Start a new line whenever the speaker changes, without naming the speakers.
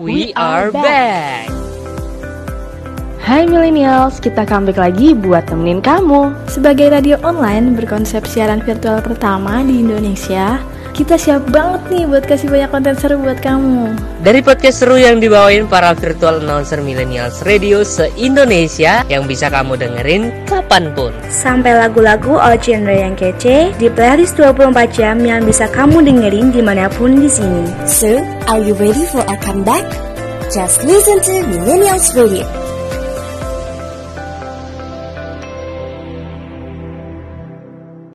We are back.
Hai millennials, kita comeback lagi buat temenin kamu.
Sebagai radio online berkonsep siaran virtual pertama di Indonesia, kita siap banget nih buat kasih banyak konten seru buat kamu.
Dari podcast seru yang dibawain para virtual announcer millennials radio se-Indonesia yang bisa kamu dengerin kapan pun.
Sampai lagu-lagu all genre yang kece di playlist 24 jam yang bisa kamu dengerin di mana pun di sini.
So, are you ready for a comeback? Just listen to Millennials Radio.